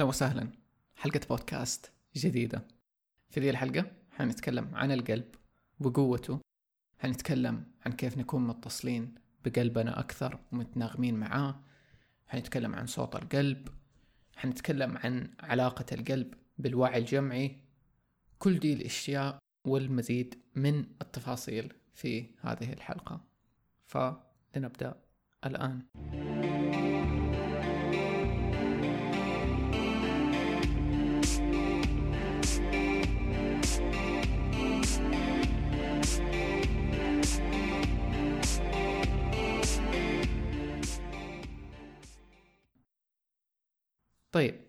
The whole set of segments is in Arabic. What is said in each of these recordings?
أهلا وسهلا. حلقة بودكاست جديدة. في ذي الحلقة حنتكلم عن القلب وقوته. حنتكلم عن كيف نكون متصلين بقلبنا أكثر ومتناغمين معاه. حنتكلم عن صوت القلب. حنتكلم عن علاقة القلب بالوعي الجمعي. كل دي الأشياء والمزيد من التفاصيل في هذه الحلقة. فلنبدأ الآن. طيب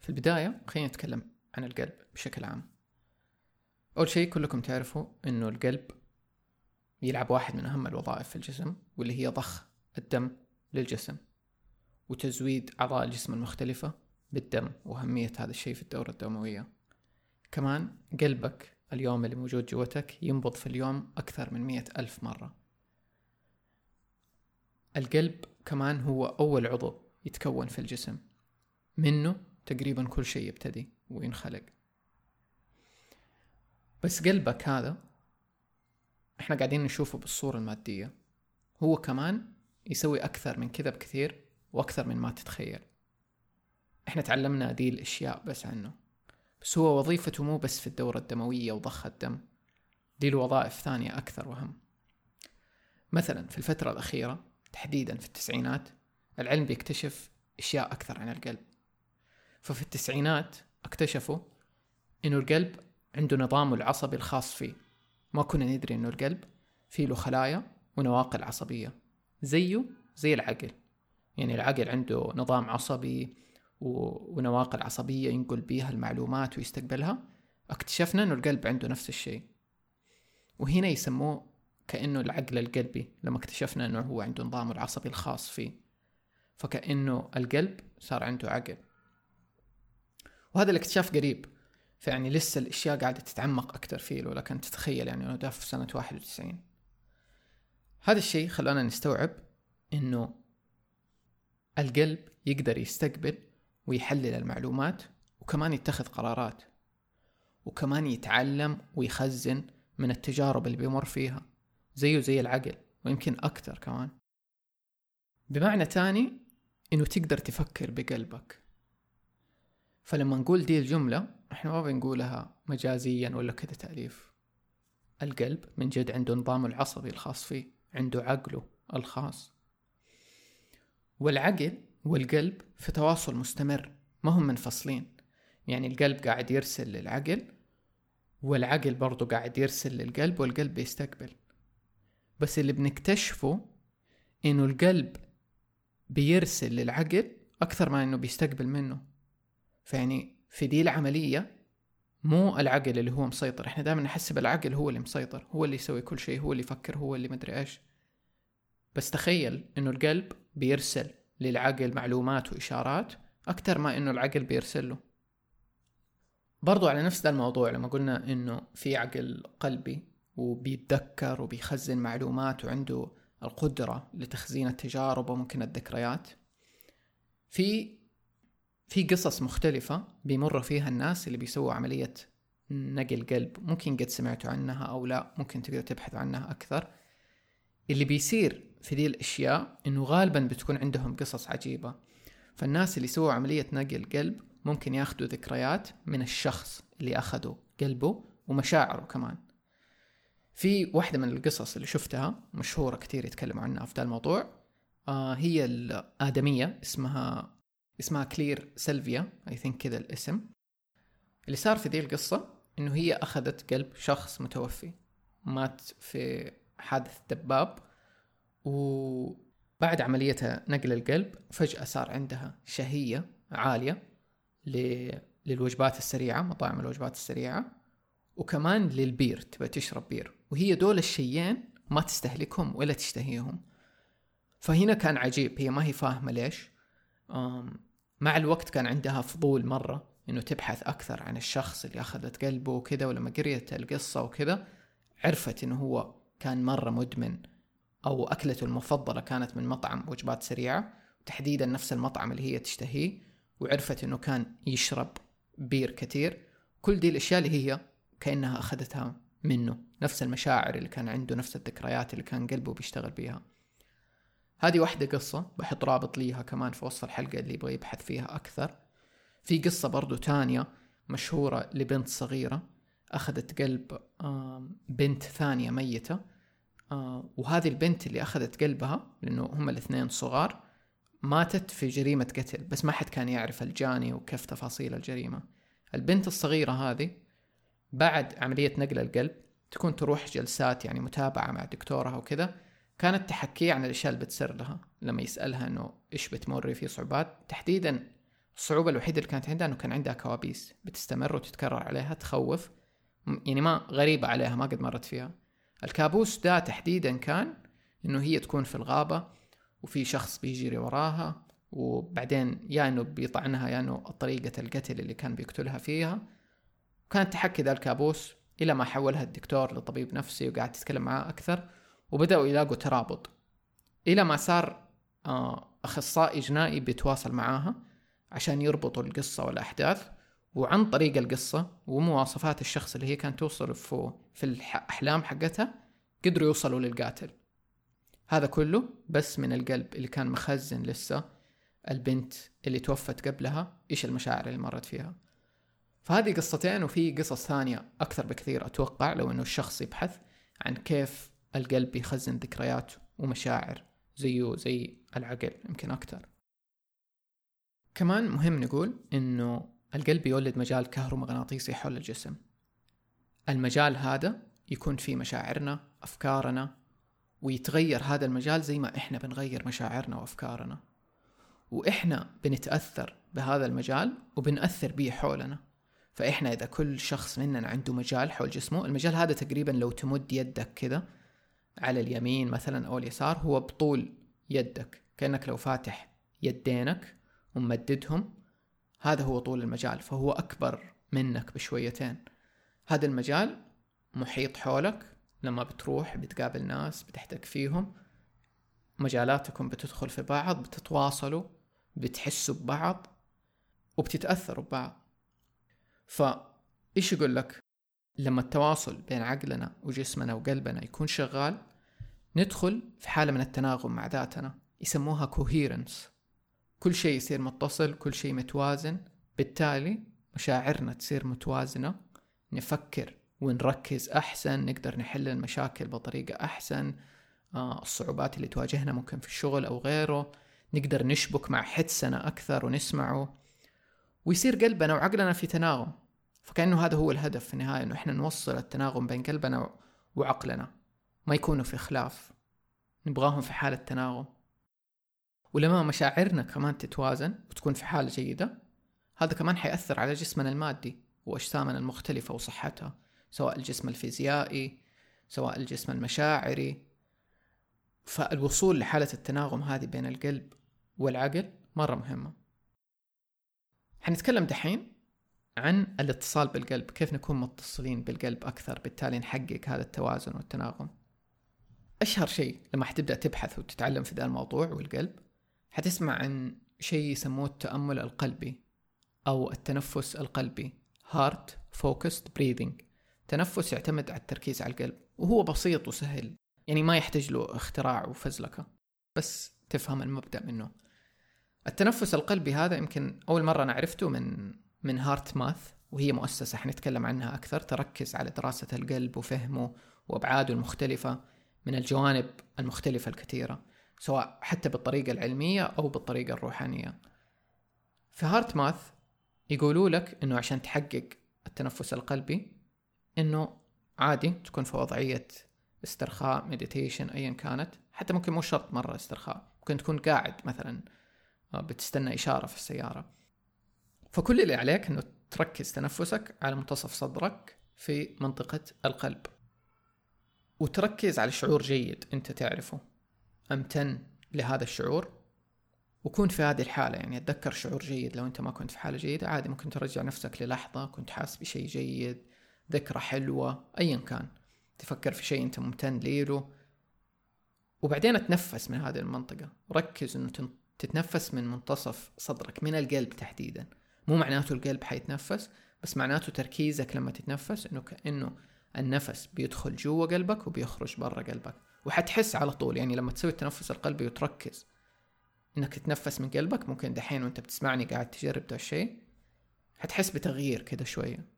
في البداية خلينا نتكلم عن القلب بشكل عام. أول شيء كلكم تعرفوا إنه القلب يلعب واحد من أهم الوظائف في الجسم واللي هي ضخ الدم للجسم وتزويد أعضاء الجسم المختلفة بالدم وأهمية هذا الشيء في الدورة الدموية. كمان قلبك اليوم اللي موجود جوتك ينبض في اليوم أكثر من مئة ألف مرة. القلب كمان هو أول عضو يتكون في الجسم. منه تقريبا كل شيء يبتدي وينخلق. بس قلبك هذا إحنا قاعدين نشوفه بالصورة المادية. هو كمان يسوي أكثر من كذا بكثير وأكثر من ما تتخيل. إحنا تعلمنا دي الأشياء بس عنه. بس هو وظيفته مو بس في الدورة الدموية وضخ الدم. دي له وظائف ثانية أكثر وأهم مثلا في الفترة الأخيرة تحديدا في التسعينات العلم بيكتشف أشياء أكثر عن القلب. ففي التسعينات اكتشفوا إنه القلب عنده نظامه العصبي الخاص فيه. ما كنا ندري إنه القلب فيه له خلايا ونواقل عصبية. زيه زي العقل. يعني العقل عنده نظام عصبي ونواقل عصبية ينقل بيها المعلومات ويستقبلها. اكتشفنا إنه القلب عنده نفس الشيء. وهنا يسموه كأنه العقل القلبي لما اكتشفنا إنه هو عنده نظامه العصبي الخاص فيه. فكأنه القلب صار عنده عقل. وهذا الاكتشاف قريب. فيعني لسه الأشياء قاعدة تتعمق أكثر فيه لو لكن تتخيل يعني إنه في سنة 91 هذا الشيء خلانا نستوعب إنه القلب يقدر يستقبل ويحلل المعلومات وكمان يتخذ قرارات وكمان يتعلم ويخزن من التجارب اللي بيمر فيها زيه زي العقل ويمكن أكتر كمان. بمعنى تاني إنه تقدر تفكر بقلبك. فلما نقول دي الجملة إحنا ما بنقولها مجازيا ولا كذا تأليف. القلب من جد عنده نظامه العصبي الخاص فيه عنده عقله الخاص. والعقل والقلب في تواصل مستمر ما هم منفصلين. يعني القلب قاعد يرسل للعقل والعقل برضو قاعد يرسل للقلب والقلب بيستقبل. بس اللي بنكتشفه إنه القلب بيرسل للعقل أكثر ما إنه بيستقبل منه. فيعني في دي العملية مو العقل اللي هو مسيطر. إحنا دائما نحسب العقل هو اللي مسيطر هو اللي يسوي كل شيء هو اللي يفكر هو اللي مدري إيش. بس تخيل إنه القلب بيرسل للعقل معلومات وإشارات أكثر ما إنه العقل بيرسل له. برضو على نفس ذا الموضوع لما قلنا إنه في عقل قلبي وبيتذكر وبيخزن معلومات وعنده القدرة لتخزين التجارب وممكن الذكريات في في قصص مختلفة بيمر فيها الناس اللي بيسووا عملية نقل قلب. ممكن قد سمعتوا عنها أو لا ممكن تقدروا تبحثوا عنها أكثر. اللي بيصير في ذي الأشياء إنه غالبا بتكون عندهم قصص عجيبة. فالناس اللي سووا عملية نقل قلب ممكن ياخذوا ذكريات من الشخص اللي أخذوا قلبه ومشاعره كمان. في واحدة من القصص اللي شفتها مشهورة كثير يتكلموا عنها في ذا الموضوع آه هي لآدمية اسمها اسمها كلير سيلفيا I think كذا الاسم. اللي صار في ذي القصة إنه هي أخذت قلب شخص متوفي. مات في حادث دباب وبعد عملية نقل القلب فجأة صار عندها شهية عالية للوجبات السريعة مطاعم الوجبات السريعة وكمان للبير تبى تشرب بير. وهي دول الشيئين ما تستهلكهم ولا تشتهيهم. فهنا كان عجيب هي ما هي فاهمة ليش. مع الوقت كان عندها فضول مرة إنه تبحث أكثر عن الشخص اللي أخذت قلبه وكذا ولما قريت القصة وكذا عرفت إنه هو كان مرة مدمن أو أكلته المفضلة كانت من مطعم وجبات سريعة تحديدا نفس المطعم اللي هي تشتهيه وعرفت إنه كان يشرب بير كثير كل دي الأشياء اللي هي كأنها أخذتها منه نفس المشاعر اللي كان عنده نفس الذكريات اللي كان قلبه بيشتغل بيها. هذه واحدة قصة بحط رابط ليها كمان في وسط الحلقة اللي يبغى يبحث فيها أكثر. في قصة برضو تانية مشهورة لبنت صغيرة أخذت قلب بنت ثانية ميتة. وهذه البنت اللي أخذت قلبها لأنه هم الاثنين صغار ماتت في جريمة قتل بس ما حد كان يعرف الجاني وكيف تفاصيل الجريمة. البنت الصغيرة هذه بعد عملية نقل القلب تكون تروح جلسات يعني متابعة مع دكتورها وكذا كانت تحكي عن الأشياء اللي بتصير لها لما يسألها إنه إيش بتمر في صعوبات. تحديدا الصعوبة الوحيدة اللي كانت عندها إنه كان عندها كوابيس بتستمر وتتكرر عليها تخوف يعني ما غريبة عليها ما قد مرت فيها. الكابوس ده تحديدا كان إنه هي تكون في الغابة وفي شخص بيجري وراها وبعدين يا إنه بيطعنها يا إنه طريقة القتل اللي كان بيقتلها فيها. كانت تحكي ذا الكابوس إلى ما حولها الدكتور لطبيب نفسي وقاعد تتكلم معاه أكثر. وبدأوا يلاقوا ترابط. إلى ما صار آه، أخصائي جنائي بيتواصل معاها عشان يربطوا القصة والأحداث وعن طريق القصة ومواصفات الشخص اللي هي كانت توصل في الأحلام حقتها قدروا يوصلوا للقاتل. هذا كله بس من القلب اللي كان مخزن لسه البنت اللي توفت قبلها إيش المشاعر اللي مرت فيها. فهذه قصتين وفي قصص ثانية أكثر بكثير أتوقع لو إنه الشخص يبحث عن كيف القلب يخزن ذكريات ومشاعر زيه زي العقل يمكن أكثر كمان مهم نقول إنه القلب يولد مجال كهرومغناطيسي حول الجسم. المجال هذا يكون فيه مشاعرنا أفكارنا ويتغير هذا المجال زي ما إحنا بنغير مشاعرنا وأفكارنا. وإحنا بنتأثر بهذا المجال وبنأثر به حولنا. فإحنا إذا كل شخص مننا عنده مجال حول جسمه المجال هذا تقريبا لو تمد يدك كذا على اليمين مثلا أو اليسار هو بطول يدك كأنك لو فاتح يدينك وممددهم هذا هو طول المجال فهو أكبر منك بشويتين. هذا المجال محيط حولك لما بتروح بتقابل ناس بتحتك فيهم مجالاتكم بتدخل في بعض بتتواصلوا بتحسوا ببعض وبتتأثروا ببعض. فإيش يقول لك لما التواصل بين عقلنا وجسمنا وقلبنا يكون شغال ندخل في حالة من التناغم مع ذاتنا يسموها coherence. كل شيء يصير متصل كل شيء متوازن. بالتالي مشاعرنا تصير متوازنة. نفكر ونركز أحسن نقدر نحل المشاكل بطريقة أحسن. آه الصعوبات اللي تواجهنا ممكن في الشغل أو غيره. نقدر نشبك مع حدسنا أكثر ونسمعه. ويصير قلبنا وعقلنا في تناغم. فكأنه هذا هو الهدف في النهاية إنه إحنا نوصل التناغم بين قلبنا وعقلنا. ما يكونوا في خلاف. نبغاهم في حالة تناغم. ولما مشاعرنا كمان تتوازن وتكون في حالة جيدة هذا كمان حيأثر على جسمنا المادي وأجسامنا المختلفة وصحتها سواء الجسم الفيزيائي سواء الجسم المشاعري. فالوصول لحالة التناغم هذه بين القلب والعقل مرة مهمة. حنتكلم دحين عن الاتصال بالقلب كيف نكون متصلين بالقلب أكثر بالتالي نحقق هذا التوازن والتناغم. أشهر شيء لما حتبدأ تبحث وتتعلم في ذا الموضوع والقلب حتسمع عن شيء يسموه التأمل القلبي أو التنفس القلبي Heart Focused Breathing. تنفس يعتمد على التركيز على القلب وهو بسيط وسهل يعني ما يحتاج له اختراع وفزلكة بس تفهم المبدأ منه. التنفس القلبي هذا يمكن أول مرة أنا عرفته من من هارت ماث وهي مؤسسة حنتكلم عنها أكثر تركز على دراسة القلب وفهمه وأبعاده المختلفة من الجوانب المختلفة الكثيرة سواء حتى بالطريقة العلمية أو بالطريقة الروحانية. في HeartMath يقولوا لك إنه عشان تحقق التنفس القلبي إنه عادي تكون في وضعية استرخاء meditation أيا كانت حتى ممكن مو شرط مرة استرخاء ممكن تكون قاعد مثلا آه، بتستنى إشارة في السيارة. فكل اللي عليك إنه تركز تنفسك على منتصف صدرك في منطقة القلب. وتركز على شعور جيد أنت تعرفه. أمتن لهذا الشعور. وكون في هذه الحالة يعني أتذكر شعور جيد لو أنت ما كنت في حالة جيدة عادي ممكن ترجع نفسك للحظة كنت حاس بشيء جيد ذكرى حلوة ايا كان. تفكر في شيء أنت ممتن له وبعدين أتنفس من هذه المنطقة. ركز إنه تتنفس من منتصف صدرك من القلب تحديدا. مو معناته القلب حيتنفس بس معناته تركيزك لما تتنفس إنه كانه النفس بيدخل جوا قلبك وبيخرج برا قلبك. وحتحس على طول يعني لما تسوي التنفس القلبي وتركز إنك تتنفس من قلبك ممكن دحين وأنت بتسمعني قاعد تجرب ده الشيء حتحس بتغيير كده شوية.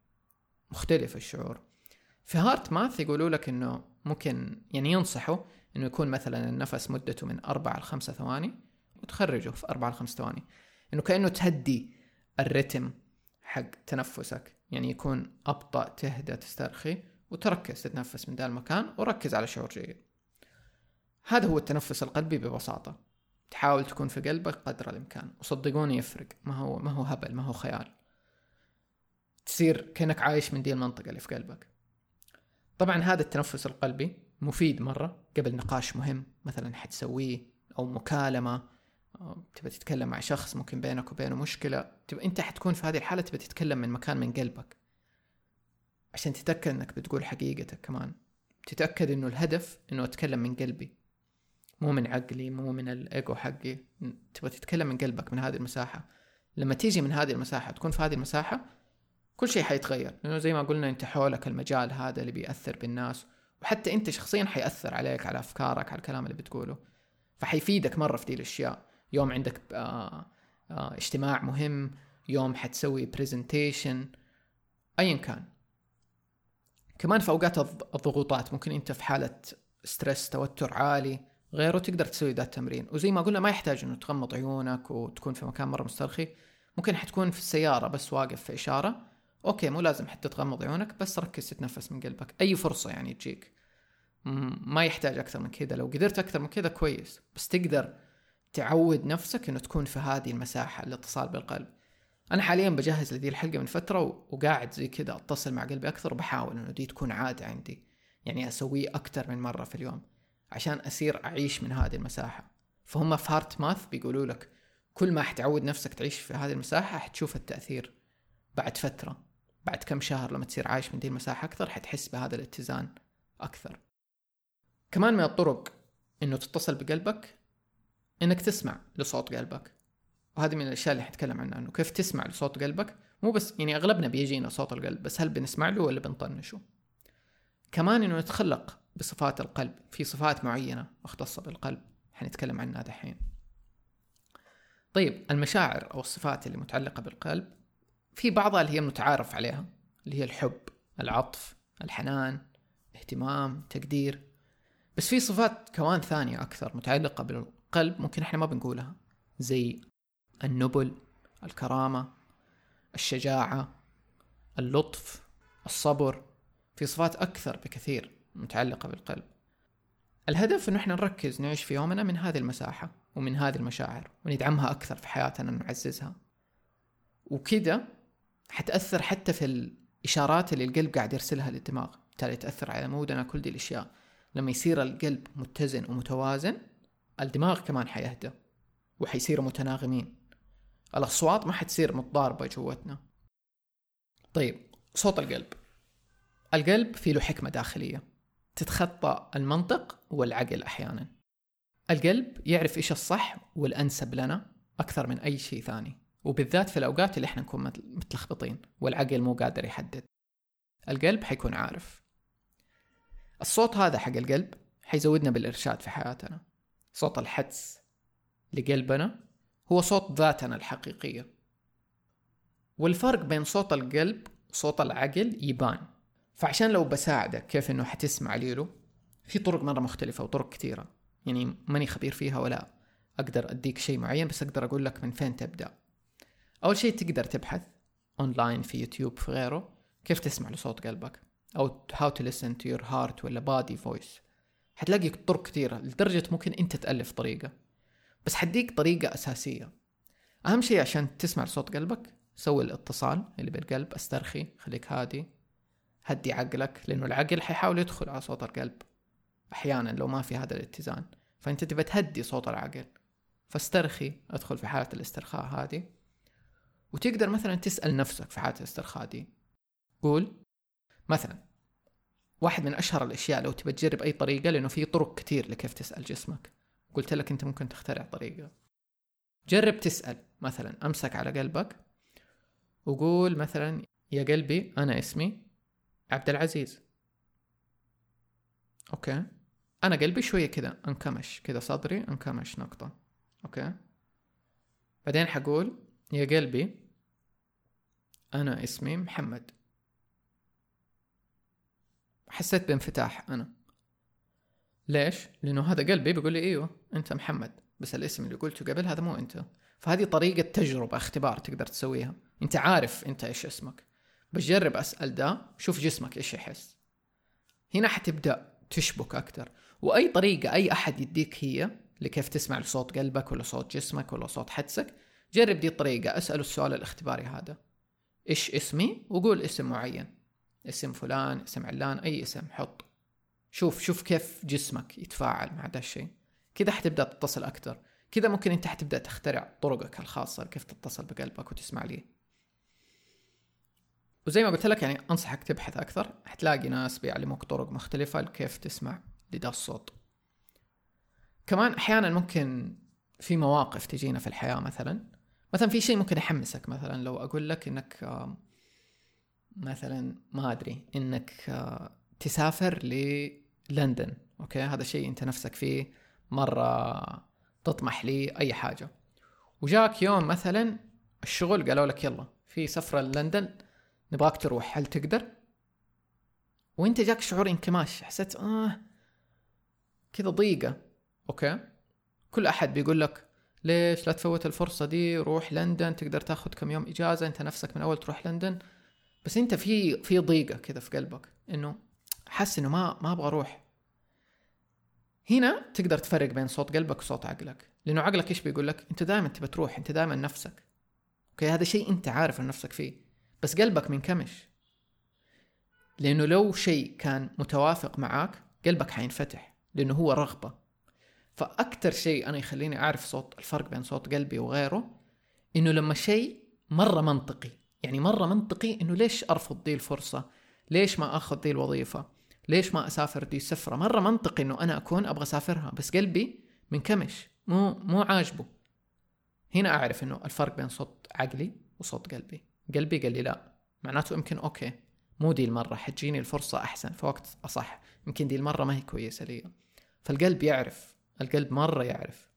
مختلف الشعور. في هارت ماث يقولوا لك إنه ممكن يعني ينصحوا إنه يكون مثلا النفس مدته من أربعة لخمسة ثواني وتخرجه في أربعة لخمس ثواني. إنه كأنه تهدي الرتم حق تنفسك. يعني يكون أبطأ تهدى تسترخي وتركز تتنفس من ذا المكان وركز على شعور جيد. هذا هو التنفس القلبي ببساطة. تحاول تكون في قلبك قدر الإمكان. وصدقوني يفرق. ما هو ما هو هبل ما هو خيال. تصير كأنك عايش من دي المنطقة اللي في قلبك. طبعا هذا التنفس القلبي مفيد مرة قبل نقاش مهم مثلا حتسويه أو مكالمة. تبى تتكلم مع شخص ممكن بينك وبينه مشكلة تبى أنت حتكون في هذه الحالة تبى تتكلم من مكان من قلبك. عشان تتأكد أنك بتقول حقيقتك كمان. تتأكد أنه الهدف أنه أتكلم من قلبي. مو من عقلي مو من الإيجو حقي. تبغى تتكلم من قلبك من هذه المساحة. لما تيجي من هذه المساحة تكون في هذه المساحة كل شيء حيتغير. لأنه زي ما قلنا أنت حولك المجال هذا اللي بيأثر بالناس وحتى أنت شخصيا حيأثر عليك على أفكارك على الكلام اللي بتقوله. فحيفيدك مرة في دي الأشياء. يوم عندك آه آه اجتماع مهم يوم حتسوي presentation أيا كان. كمان في أوقات الضغوطات ممكن أنت في حالة stress توتر عالي غيره تقدر تسوي ذا التمرين. وزي ما قلنا ما يحتاج إنه تغمض عيونك وتكون في مكان مرة مسترخي. ممكن حتكون في السيارة بس واقف في إشارة. okay مو لازم حتى تغمض عيونك بس ركز تتنفس من قلبك. أي فرصة يعني تجيك. ما يحتاج أكثر من كذا. لو قدرت أكثر من كذا كويس. بس تقدر تعود نفسك إنه تكون في هذه المساحة الاتصال بالقلب. أنا حاليا بجهز لدي الحلقة من فترة وقاعد زي كذا أتصل مع قلبي أكثر وبحاول إنه دي تكون عادة عندي يعني أسويه أكثر من مرة في اليوم عشان أصير أعيش من هذه المساحة. فهم في هارت ماث بيقولوا لك كل ما حتعود نفسك تعيش في هذه المساحة حتشوف التأثير بعد فترة بعد كم شهر لما تصير عايش من دي المساحة أكثر حتحس بهذا الاتزان أكثر. كمان من الطرق إنه تتصل بقلبك إنك تسمع لصوت قلبك. وهذه من الأشياء اللي حنتكلم عنها إنه كيف تسمع لصوت قلبك. مو بس يعني أغلبنا بيجينا صوت القلب بس هل بنسمع له ولا بنطنشه؟ كمان إنه نتخلق بصفات القلب في صفات معينة مختصة بالقلب حنتكلم عنها دحين. طيب المشاعر أو الصفات اللي متعلقة بالقلب في بعضها اللي هي متعارف عليها اللي هي الحب العطف الحنان اهتمام تقدير. بس في صفات كمان ثانية أكثر متعلقة بالقلب ممكن إحنا ما بنقولها. زي النبل الكرامة الشجاعة اللطف الصبر. في صفات أكثر بكثير متعلقة بالقلب. الهدف إنه إحنا نركز نعيش في يومنا من هذه المساحة ومن هذه المشاعر وندعمها أكثر في حياتنا نعززها وكذا حتأثر حتى في الإشارات اللي القلب قاعد يرسلها للدماغ. بالتالي تأثر على مودنا كل دي الأشياء. لما يصير القلب متزن ومتوازن الدماغ كمان حيهدى وحيصيروا متناغمين. الأصوات ما حتصير متضاربة جوتنا. طيب صوت القلب. القلب فيه له حكمة داخلية تتخطى المنطق والعقل أحيانا. القلب يعرف إيش الصح والأنسب لنا أكثر من أي شيء ثاني وبالذات في الأوقات اللي إحنا نكون متلخبطين والعقل مو قادر يحدد. القلب حيكون عارف. الصوت هذا حق القلب حيزودنا بالإرشاد في حياتنا. صوت الحدس لقلبنا هو صوت ذاتنا الحقيقية. والفرق بين صوت القلب وصوت العقل يبان. فعشان لو بساعدك كيف إنه حتسمع له لو في طرق مرة مختلفة وطرق كثيرة يعني ماني خبير فيها ولا أقدر أديك شيء معين بس أقدر أقول لك من فين تبدأ. أول شيء تقدر تبحث اونلاين في يوتيوب في غيره كيف تسمع لصوت قلبك أو how to listen to your heart ولا body voice. حتلاقي طرق كثيرة لدرجة ممكن أنت تألف طريقة. بس حديك طريقة أساسية. أهم شيء عشان تسمع لصوت قلبك سوي الاتصال اللي بالقلب أسترخي خليك هادي هدي عقلك لأنه العقل حيحاول يدخل على صوت القلب. أحيانا لو ما في هذا الاتزان. فأنت تبى تهدي صوت العقل. فاسترخي أدخل في حالة الاسترخاء هذه. وتقدر مثلا تسأل نفسك في حالة الاسترخاء دي. قول مثلا واحد من أشهر الأشياء لو تبى تجرب أي طريقة لأنه في طرق كتير لكيف تسأل جسمك. قلت لك أنت ممكن تخترع طريقة. جرب تسأل. مثلا أمسك على قلبك وقول مثلا يا قلبي أنا اسمي عبد العزيز. okay. أنا قلبي شوية كذا انكمش كذا صدري انكمش نقطة. okay. بعدين حقول يا قلبي أنا اسمي محمد. حسيت بانفتاح أنا. ليش؟ لأنه هذا قلبي بيقول لي أيوه أنت محمد. بس الاسم اللي قلته قبل هذا مو أنت. فهذه طريقة تجربة اختبار تقدر تسويها. أنت عارف أنت إيش اسمك. بس جرب أسأل ده شوف جسمك إيش يحس. هنا حتبدأ تشبك أكتر. وأي طريقة أي أحد يديك هي لكيف تسمع لصوت قلبك ولا صوت جسمك ولا صوت حدسك جرب دي الطريقة. أسأله السؤال الاختباري هذا. إيش اسمي؟ وقول اسم معين. اسم فلان اسم علان أي اسم حط. شوف شوف كيف جسمك يتفاعل مع ده الشيء. كذا حتبدأ تتصل أكتر. كذا ممكن أنت حتبدأ تخترع طرقك الخاصة كيف تتصل بقلبك وتسمع ليه وزي ما قلت لك يعني أنصحك تبحث أكثر. حتلاقي ناس بيعلموك طرق مختلفة لكيف تسمع لدا الصوت. كمان أحيانا ممكن في مواقف تجينا في الحياة مثلا. مثلا في شيء ممكن يحمسك مثلا لو أقول لك إنك مثلا ما أدري إنك تسافر للندن أوكي؟ هذا شيء أنت نفسك فيه مرة تطمح لي أي حاجة. وجاك يوم مثلا الشغل قالوا لك يلا في سفرة لندن نبغاك تروح هل تقدر؟ وأنت جاك شعور انكماش حسيت آه كذا ضيقة okay؟ كل أحد بيقول لك ليش لا تفوت الفرصة دي روح لندن تقدر تاخذ كم يوم إجازة أنت نفسك من اول تروح لندن؟ بس انت في في ضيقة كذا في قلبك انه حاسس انه ما ما أبغى أروح. هنا تقدر تفرق بين صوت قلبك وصوت عقلك لأنه عقلك إيش بيقول لك؟ أنت دائما تبى تروح أنت دائما نفسك. okay؟ هذا شيء أنت عارف عن نفسك فيه بس قلبك منكمش لأنه لو شيء كان متوافق معاك قلبك حينفتح لأنه هو رغبة. فاكثر شيء أنا يخليني أعرف صوت الفرق بين صوت قلبي وغيره إنه لما شيء مرة منطقي يعني مرة منطقي إنه ليش أرفض دي الفرصة؟ ليش ما آخذ دي الوظيفة؟ ليش ما أسافر دي السفرة؟ مرة منطقي إنه أنا أكون أبغى أسافرها بس قلبي منكمش مو مو عاجبه. هنا أعرف إنه الفرق بين صوت عقلي وصوت قلبي. قلبي قال لي لا معناته يمكن أوكي مو دي المرة حتجيني الفرصة أحسن في وقت أصح. يمكن دي المرة ما هي كويسة لي. فالقلب يعرف القلب مرة يعرف.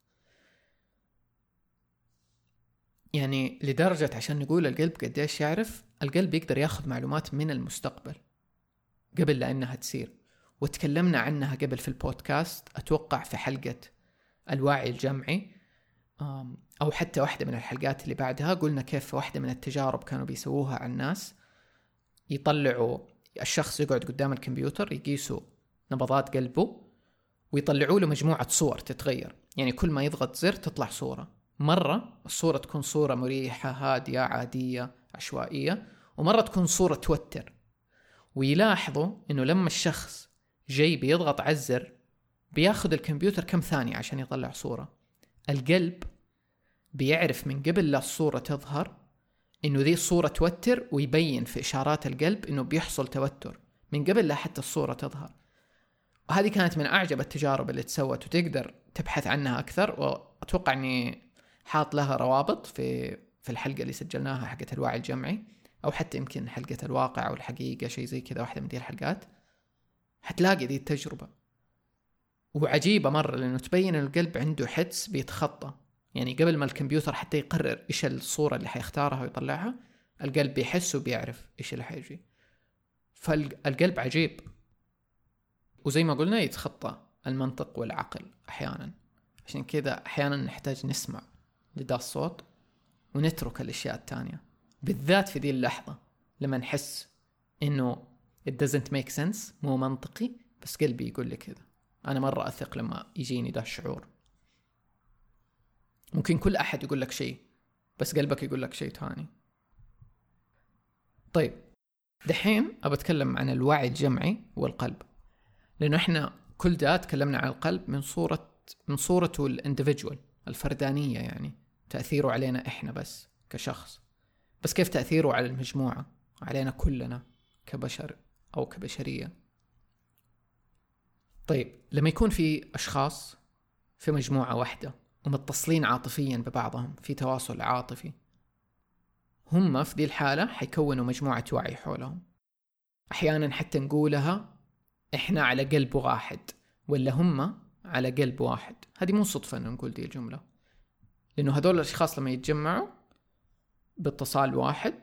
يعني لدرجة عشان نقول القلب قديش يعرف القلب يقدر ياخذ معلومات من المستقبل قبل لأنها تصير. وتكلمنا عنها قبل في البودكاست أتوقع في حلقة الوعي الجمعي أو حتى واحدة من الحلقات اللي بعدها قلنا كيف واحدة من التجارب كانوا بيسووها على الناس. يطلعوا الشخص يقعد قدام الكمبيوتر يقيسوا نبضات قلبه ويطلعوا له مجموعة صور تتغير. يعني كل ما يضغط زر تطلع صورة. مرة الصورة تكون صورة مريحة هادية عادية عشوائية ومرة تكون صورة توتر. ويلاحظوا إنه لما الشخص جاي بيضغط على الزر بياخذ الكمبيوتر كم ثانية عشان يطلع صورة. القلب بيعرف من قبل لا الصورة تظهر إنه ذي الصورة توتر ويبين في إشارات القلب إنه بيحصل توتر من قبل لا حتى الصورة تظهر. وهذه كانت من أعجب التجارب اللي تسوت وتقدر تبحث عنها أكثر وأتوقع إني حاط لها روابط في في الحلقة اللي سجلناها حقة الوعي الجمعي أو حتى يمكن حلقة الواقع أو الحقيقة شيء زي كذا واحدة من دي الحلقات. حتلاقي ذي التجربة. وعجيبة مرة لأنه تبين القلب عنده حدس بيتخطى. يعني قبل ما الكمبيوتر حتى يقرر إيش الصورة اللي حيختارها ويطلعها القلب بيحس وبيعرف إيش اللي حيجي. فالقلب عجيب. وزي ما قلنا يتخطى المنطق والعقل أحيانا. عشان كذا أحيانا نحتاج نسمع لدا الصوت ونترك الأشياء التانية بالذات في ذي اللحظة لما نحس إنه it doesn't make sense مو منطقي بس قلبي يقول لي كذا. أنا مرة أثق لما يجيني ده الشعور. ممكن كل أحد يقول لك شيء بس قلبك يقول لك شيء ثاني. طيب دحين أبى أتكلم عن الوعي الجمعي والقلب. لأنه إحنا كل ده تكلمنا عن القلب من صورة من صورته الاندفجوال الفردانية يعني تأثيره علينا إحنا بس كشخص. بس كيف تأثيره على المجموعة؟ علينا كلنا كبشر أو كبشرية. طيب لما يكون في أشخاص في مجموعة واحدة ومتصلين عاطفيا ببعضهم في تواصل عاطفي هم في دي الحالة حيكونوا مجموعة وعي حولهم. أحيانا حتى نقولها إحنا على قلب واحد ولا هم على قلب واحد. هذه مو صدفة إنه نقول دي الجملة. لأنه هذول الأشخاص لما يتجمعوا باتصال واحد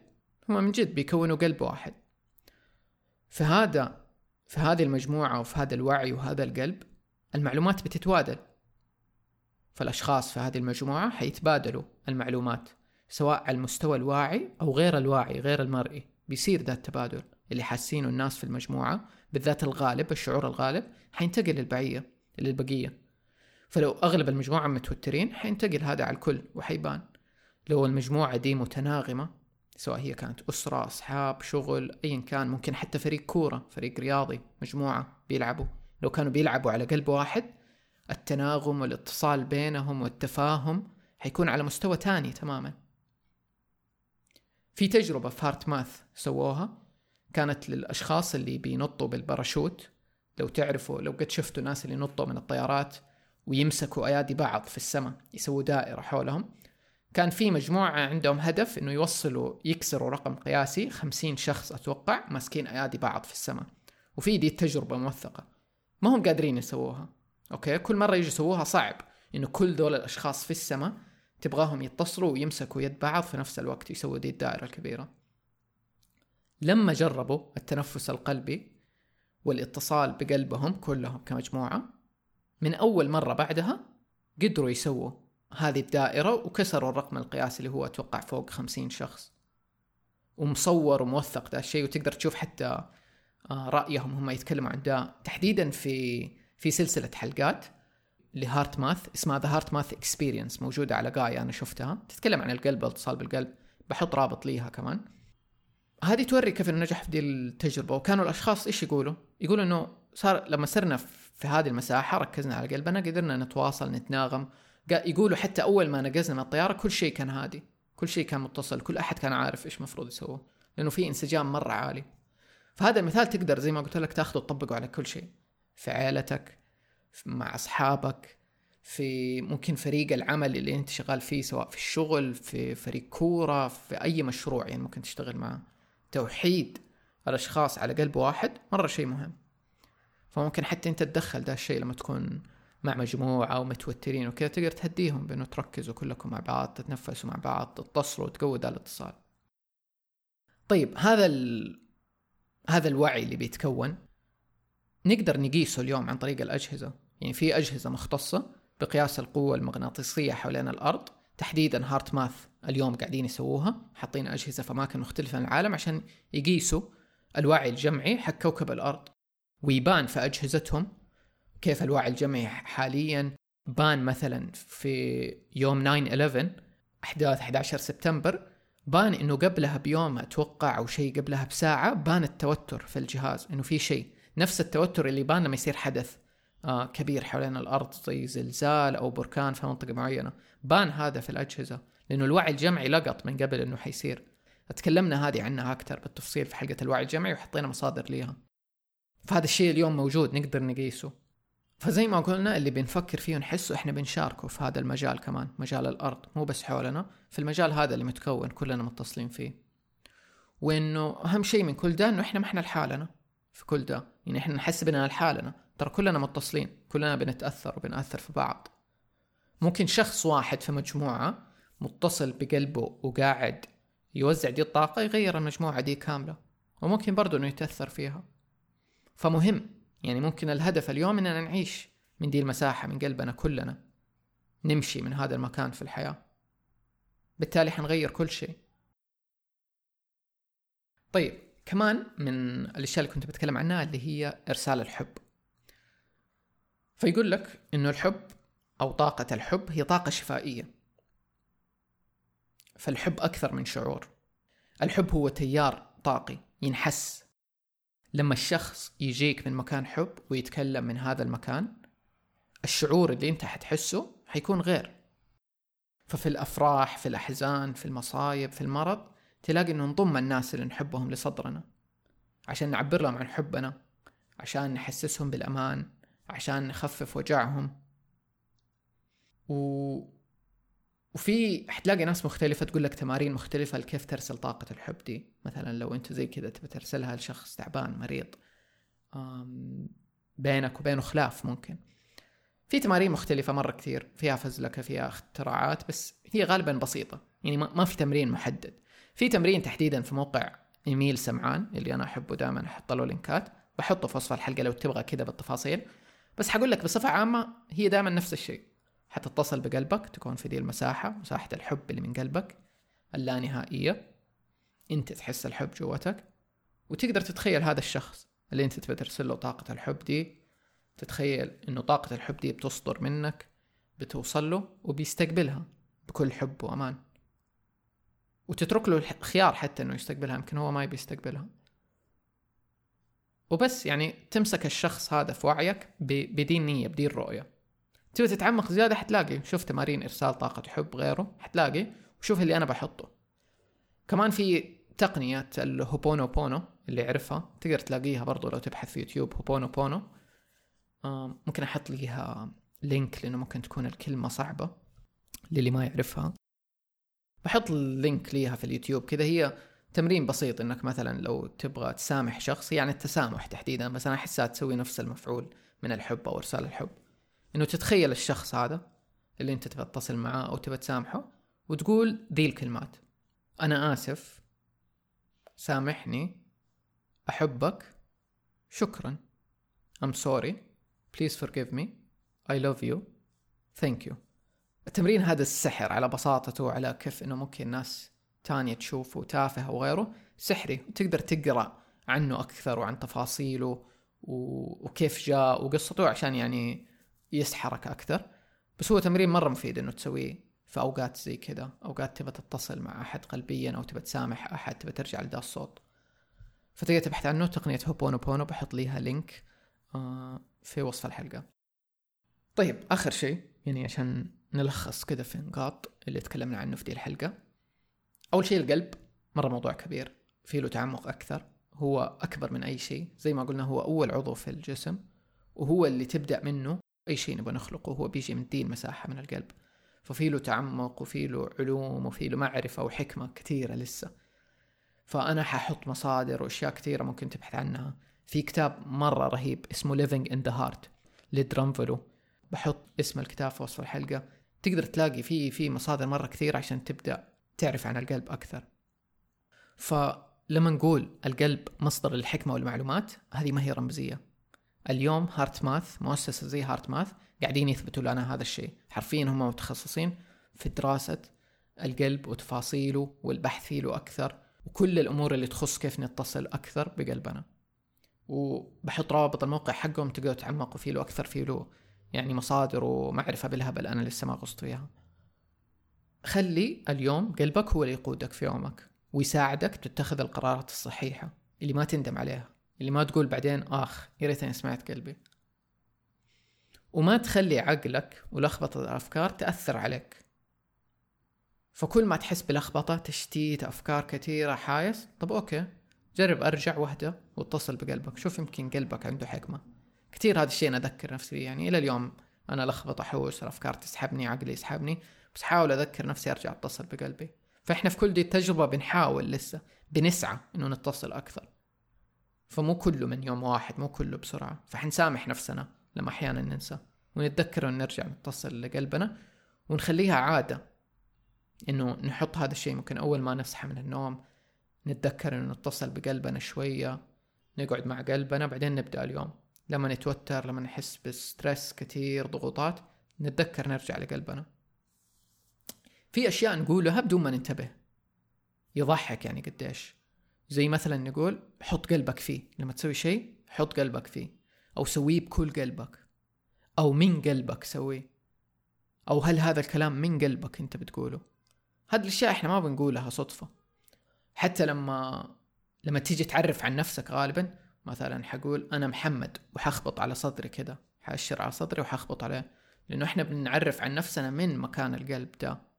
هم من جد بيكونوا قلب واحد. فهذا في هذه المجموعة وفي هذا الوعي وهذا القلب المعلومات بتتبادل. فالأشخاص في هذه المجموعة حيتبادلوا المعلومات سواء على المستوى الواعي أو غير الواعي غير المرئي. بيصير ذا التبادل اللي حاسينه الناس في المجموعة بالذات الغالب الشعور الغالب حينتقل للبعية. للبقية. فلو أغلب المجموعة متوترين حينتقل هذا على الكل وحيبان. لو المجموعة دي متناغمة سواء هي كانت أسرة أصحاب شغل أيا كان ممكن حتى فريق كورة فريق رياضي مجموعة بيلعبوا. لو كانوا بيلعبوا على قلب واحد التناغم والاتصال بينهم والتفاهم حيكون على مستوى تاني تماما. في تجربة في HeartMath سووها كانت للأشخاص اللي بينطوا بالباراشوت. لو تعرفوا لو قد شفتوا ناس اللي ينطوا من الطيارات ويمسكوا أيادي بعض في السماء يسووا دائرة حولهم كان في مجموعة عندهم هدف إنه يوصلوا يكسروا رقم قياسي خمسين شخص أتوقع ماسكين أيادي بعض في السماء. وفي دي التجربة موثقة. ما هم قادرين يسووها. أوكي؟ كل مرة يجي يسووها صعب. إنه كل دول الأشخاص في السماء تبغاهم يتصلوا ويمسكوا يد بعض في نفس الوقت يسووا دي الدائرة الكبيرة. لما جربوا التنفس القلبي والاتصال بقلبهم كلهم كمجموعة. من أول مرة بعدها قدروا يسووا هذه الدائرة وكسروا الرقم القياسي اللي هو أتوقع فوق خمسين شخص. ومصور وموثق ذا الشيء وتقدر تشوف حتى آه، رأيهم هم يتكلموا عن ده تحديدا في في سلسلة حلقات ل HeartMath اسمها The HeartMath Experience موجودة على جاية أنا شفتها. تتكلم عن القلب والاتصال بالقلب. بحط رابط ليها كمان. هذه توري كيف إنه نجح في دي التجربة وكانوا الأشخاص إيش يقولوا؟ يقولوا إنه صار لما صرنا في هذه المساحة ركزنا على قلبنا قدرنا نتواصل نتناغم. يقولوا حتى أول ما نقزنا من الطيارة كل شيء كان هادي كل شيء كان متصل كل أحد كان عارف إيش المفروض يسووه لأنه في انسجام مرة عالي. فهذا المثال تقدر زي ما قلت لك تاخذه وتطبقه على كل شيء في عائلتك مع أصحابك في ممكن فريق العمل اللي أنت شغال فيه سواء في الشغل في فريق كورة في أي مشروع يعني ممكن تشتغل معه توحيد الأشخاص على قلب واحد مرة شيء مهم. فممكن حتى أنت تدخل ده الشيء لما تكون مع مجموعة ومتوترين وكذا تقدر تهديهم بأنه تركزوا كلكم مع بعض تتنفسوا مع بعض تتصلوا تقوي ده الاتصال. طيب هذا ال... هذا الوعي اللي بيتكون نقدر نقيسه اليوم عن طريق الأجهزة. يعني في أجهزة مختصة بقياس القوة المغناطيسية حوالين الأرض تحديدا هارت ماث اليوم قاعدين يسووها حاطين أجهزة في أماكن مختلفة من العالم عشان يقيسوا الوعي الجمعي حق كوكب الأرض. ويبان في أجهزتهم كيف الوعي الجمعي حاليا. بان مثلا في يوم 9/11 أحداث 11 سبتمبر. بان إنه قبلها بيوم أتوقع أو شيء قبلها بساعة. بان التوتر في الجهاز إنه في شيء. نفس التوتر اللي بان لما يصير حدث. كبير حوالين الأرض زي زلزال أو بركان في منطقة معينة. بان هذا في الأجهزة لأنه الوعي الجمعي لقط من قبل إنه حيصير. تكلمنا هذه عنها أكثر بالتفصيل في حلقة الوعي الجمعي وحطينا مصادر ليها. فهذا الشيء اليوم موجود نقدر نقيسه. فزي ما قلنا اللي بنفكر فيه ونحسه إحنا بنشاركه في هذا المجال كمان مجال الأرض مو بس حولنا. في المجال هذا اللي متكون كلنا متصلين فيه. وإنه أهم شيء من كل ده إنه إحنا ما إحنا لحالنا. في كل ده يعني إحنا نحس بنا لحالنا. ترى كلنا متصلين كلنا بنتأثر وبنأثر في بعض. ممكن شخص واحد في مجموعة متصل بقلبه وقاعد يوزع دي الطاقة يغير المجموعة دي كاملة وممكن برضه إنه يتأثر فيها. فمهم يعني ممكن الهدف اليوم إننا نعيش من دي المساحة من قلبنا كلنا نمشي من هذا المكان في الحياة. بالتالي حنغير كل شيء. طيب كمان من الأشياء اللي كنت بتكلم عنها اللي هي إرسال الحب. فيقول لك إنه الحب أو طاقة الحب هي طاقة شفائية. فالحب أكثر من شعور. الحب هو تيار طاقي ينحس. لما الشخص يجيك من مكان حب ويتكلم من هذا المكان الشعور اللي أنت حتحسه حيكون غير. ففي الأفراح في الأحزان في المصايب في المرض تلاقي إنه نضم الناس اللي نحبهم لصدرنا. عشان نعبر لهم عن حبنا عشان نحسسهم بالأمان. عشان نخفف وجعهم. و... وفي حتلاقي ناس مختلفة تقول لك تمارين مختلفة لكيف ترسل طاقة الحب دي. مثلا لو أنت زي كذا تبي ترسلها لشخص تعبان مريض بينك وبينه خلاف ممكن. في تمارين مختلفة مرة كثير فيها فزلكة فيها اختراعات بس هي غالبا بسيطة. يعني ما في تمرين محدد. في تمرين تحديدا في موقع إيميل سمعان اللي أنا أحبه دائما أحط له لينكات. بحطه في وصف الحلقة لو تبغى كذا بالتفاصيل. بس حقول لك بصفة عامة هي دائما نفس الشيء. حتتصل بقلبك تكون في دي المساحة مساحة الحب اللي من قلبك اللانهائية. أنت تحس الحب جوتك وتقدر تتخيل هذا الشخص اللي أنت تبي ترسل له طاقة الحب دي. تتخيل إنه طاقة الحب دي بتصدر منك بتوصل له وبيستقبلها بكل حب وأمان. وتترك له الخيار حتى إنه يستقبلها يمكن هو ما يبي يستقبلها. وبس يعني تمسك الشخص هذا في وعيك بدي نية بدي رؤية. تبي تتعمق زيادة حتلاقي شوف تمارين إرسال طاقة حب غيره حتلاقي وشوف اللي أنا بحطه. كمان في تقنية الهوبونو بونو اللي يعرفها تقدر تلاقيها برضو لو تبحث في يوتيوب هوبونو بونو ممكن أحط ليها link لأنه ممكن تكون الكلمة صعبة للي ما يعرفها. بحط ال link ليها في اليوتيوب كذا هي تمرين بسيط إنك مثلا لو تبغى تسامح شخص يعني التسامح تحديدا بس أنا أحسها تسوي نفس المفعول من الحب أو إرسال الحب. إنه تتخيل الشخص هذا اللي أنت تبغى تتصل معاه أو تبغى تسامحه وتقول ذي الكلمات. أنا آسف سامحني أحبك شكرا. I'm sorry please forgive me I love you thank you. التمرين هذا السحر على بساطته وعلى كيف إنه ممكن ناس تانية تشوفه تافه أو غيره سحري وتقدر تقرأ عنه أكثر وعن تفاصيله وكيف جاء وقصته عشان يعني يسحرك أكثر. بس هو تمرين مرة مفيد إنه تسويه في أوقات زي كذا. أوقات تبى تتصل مع أحد قلبيا أو تبى تسامح أحد تبى ترجع لذا الصوت. فتقدر تبحث عنه. تقنية هوبونو بونو بحط ليها link آه، في وصف الحلقة. طيب آخر شيء يعني عشان نلخص كذا في نقاط اللي تكلمنا عنه في دي الحلقة. أول شيء القلب مرة موضوع كبير في له تعمق أكثر هو أكبر من أي شيء زي ما قلنا هو أول عضو في الجسم وهو اللي تبدأ منه أي شيء نبغى نخلقه هو بيجي من دي المساحه من القلب. ففي له تعمق وفي له علوم وفي له معرفة وحكمة كثيرة لسه. فأنا ححط مصادر وأشياء كثيرة ممكن تبحث عنها. في كتاب مرة رهيب اسمه Living in the Heart لدرانفالو بحط اسم الكتاب في وصف الحلقة. تقدر تلاقي في في مصادر مرة كثير عشان تبدأ تعرف عن القلب أكثر. فلما نقول القلب مصدر الحكمة والمعلومات هذه ما هي رمزية. اليوم HeartMath مؤسسة زي HeartMath قاعدين يثبتوا لنا هذا الشيء. حرفيا هم متخصصين في دراسة القلب وتفاصيله والبحث فيه أكثر وكل الأمور اللي تخص كيف نتصل أكثر بقلبنا. وبحط روابط الموقع حقهم تقدروا تعمقوا فيه له أكثر فيه له يعني مصادر ومعرفة بالهبل أنا لسه ما غصت فيها. خلي اليوم قلبك هو اللي يقودك في يومك ويساعدك تتخذ القرارات الصحيحة اللي ما تندم عليها اللي ما تقول بعدين آخ يا ريتني سمعت قلبي. وما تخلي عقلك ولخبطة الأفكار تأثر عليك. فكل ما تحس بلخبطة تشتيت أفكار كثيرة حايس طب أوكي جرب أرجع وحدة واتصل بقلبك شوف يمكن قلبك عنده حكمة. كثير هذا الشيء أنا أذكر نفسي يعني إلى اليوم أنا لخبط أحوس الأفكار تسحبني عقلي يسحبني. بس حاول أذكر نفسي أرجع أتصل بقلبي. فإحنا في كل دي التجربة بنحاول لسه بنسعى إنه نتصل أكثر. فمو كله من يوم واحد مو كله بسرعة. فحنسامح نفسنا لما أحيانا ننسى. ونتذكر إنه نرجع نتصل لقلبنا ونخليها عادة إنه نحط هذا الشيء. ممكن أول ما نصحى من النوم نتذكر إنه نتصل بقلبنا شوية نقعد مع قلبنا بعدين نبدأ اليوم. لما نتوتر لما نحس بستريس كثير ضغوطات نتذكر نرجع لقلبنا. في أشياء نقولها بدون ما ننتبه. يضحك يعني قديش. زي مثلا نقول حط قلبك فيه. لما تسوي شيء حط قلبك فيه. أو سويه بكل قلبك. أو من قلبك سويه. أو هل هذا الكلام من قلبك أنت بتقوله. هذه الأشياء إحنا ما بنقولها صدفة. حتى لما لما تيجي تعرف عن نفسك غالبا مثلا حقول أنا محمد وحخبط على صدري كذا حأشر على صدري وحخبط عليه. لأنه إحنا بنعرف عن نفسنا من مكان القلب ده.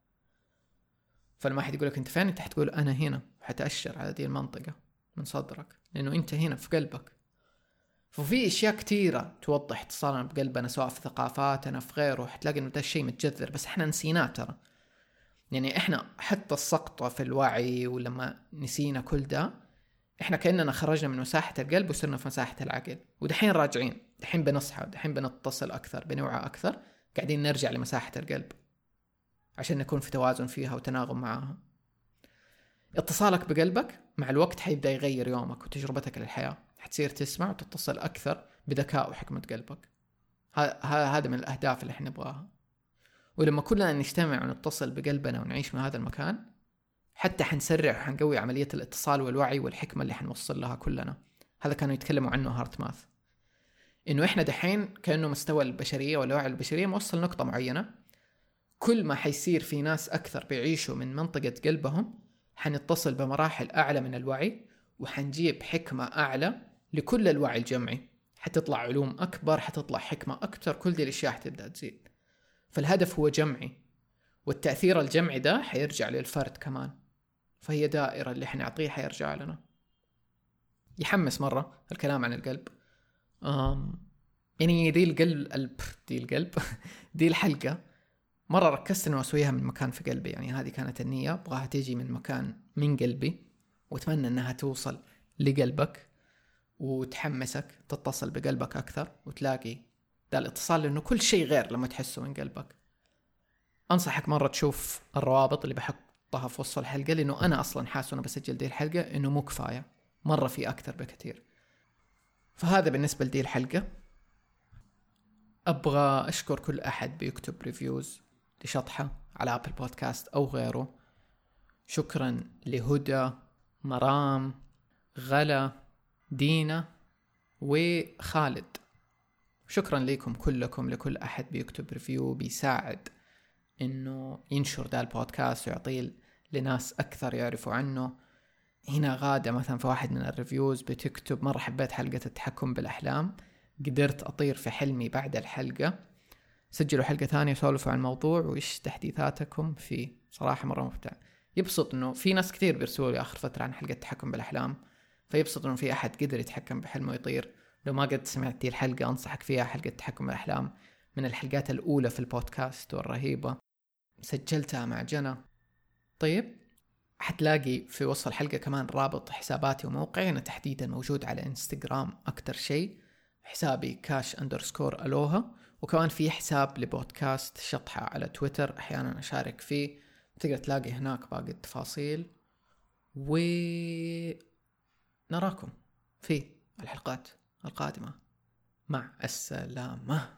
فلما احد يقول لك أنت فين؟ أنت حتقول أنا هنا حتأشر على دي المنطقة من صدرك لأنه أنت هنا في قلبك. ففي أشياء كثيرة توضح اتصالنا بقلبنا سواء في ثقافاتنا في غيره حتلاقي إنه ده الشيء متجذر بس إحنا نسيناه ترى. يعني إحنا حتى السقطة في الوعي ولما نسينا كل ده إحنا كأننا خرجنا من مساحة القلب وصرنا في مساحة العقل. ودحين راجعين دحين بنصحى دحين بنتصل أكثر بنوعى أكثر قاعدين نرجع لمساحة القلب. عشان نكون في توازن فيها وتناغم معاها. اتصالك بقلبك مع الوقت حيبدأ يغير يومك وتجربتك للحياة. حتصير تسمع وتتصل أكثر بذكاء وحكمة قلبك. هذا من الأهداف اللي إحنا نبغاها. ولما كلنا نجتمع ونتصل بقلبنا ونعيش من هذا المكان حتى حنسرع وحنقوي عملية الاتصال والوعي والحكمة اللي حنوصل لها كلنا. هذا كانوا يتكلموا عنه هارت ماث إنه إحنا دحين كأنه مستوى البشرية ولا وعي البشرية موصل نقطة معينة. كل ما حيصير في ناس أكثر بيعيشوا من منطقة قلبهم حنتصل بمراحل أعلى من الوعي وحنجيب حكمة أعلى لكل الوعي الجمعي. حتطلع علوم أكبر حتطلع حكمة أكثر كل دي الأشياء حتبدأ تزيد. فالهدف هو جمعي والتأثير الجمعي ده حيرجع للفرد كمان. فهي دائرة اللي حنعطيه حيرجع لنا. يحمس مرة الكلام عن القلب. أم يعني دي القلب دي القلب. دي الحلقة. مرة ركزت إنه أسويها من مكان في قلبي يعني هذه كانت النية أبغاها تيجي من مكان من قلبي وأتمنى إنها توصل لقلبك وتحمسك تتصل بقلبك أكثر وتلاقي ذا الاتصال لأنه كل شيء غير لما تحسه من قلبك. أنصحك مرة تشوف الروابط اللي بحطها في وصف الحلقة لأنه أنا أصلا حاسس وأنا بسجل دي الحلقة إنه مو كفاية مرة في أكثر بكثير. فهذا بالنسبة لدي الحلقة. أبغى أشكر كل أحد بيكتب reviews لشطحة على Apple Podcast أو غيره. شكرا لهدى مرام غلا دينا وخالد. شكرا لكم كلكم لكل أحد بيكتب review بيساعد إنه ينشر ذا البودكاست ويعطيه لناس أكثر يعرفوا عنه. هنا غادة مثلا في واحد من ال reviews بتكتب مرة حبيت حلقة التحكم بالأحلام قدرت أطير في حلمي بعد الحلقة. سجلوا حلقة ثانية وسولفوا عن الموضوع وإيش تحديثاتكم فيه صراحة مرة ممتع. يبسط إنه في ناس كثير بيرسلوا لي آخر فترة عن حلقة التحكم بالأحلام فيبسط إنه في أحد قدر يتحكم بحلمه ويطير. لو ما قد سمعت دي الحلقة أنصحك فيها حلقة التحكم بالأحلام من الحلقات الأولى في البودكاست والرهيبة. سجلتها مع جنى. طيب حتلاقي في وصف الحلقة كمان رابط حساباتي وموقعي. أنا تحديدا موجود على إنستغرام أكتر شيء حسابي كاش اندرسكور ألوها وكمان في حساب لبودكاست شطحة على تويتر أحيانا أشارك فيه. تقدر تلاقي هناك باقي التفاصيل. و نراكم في الحلقات القادمة. مع السلامة.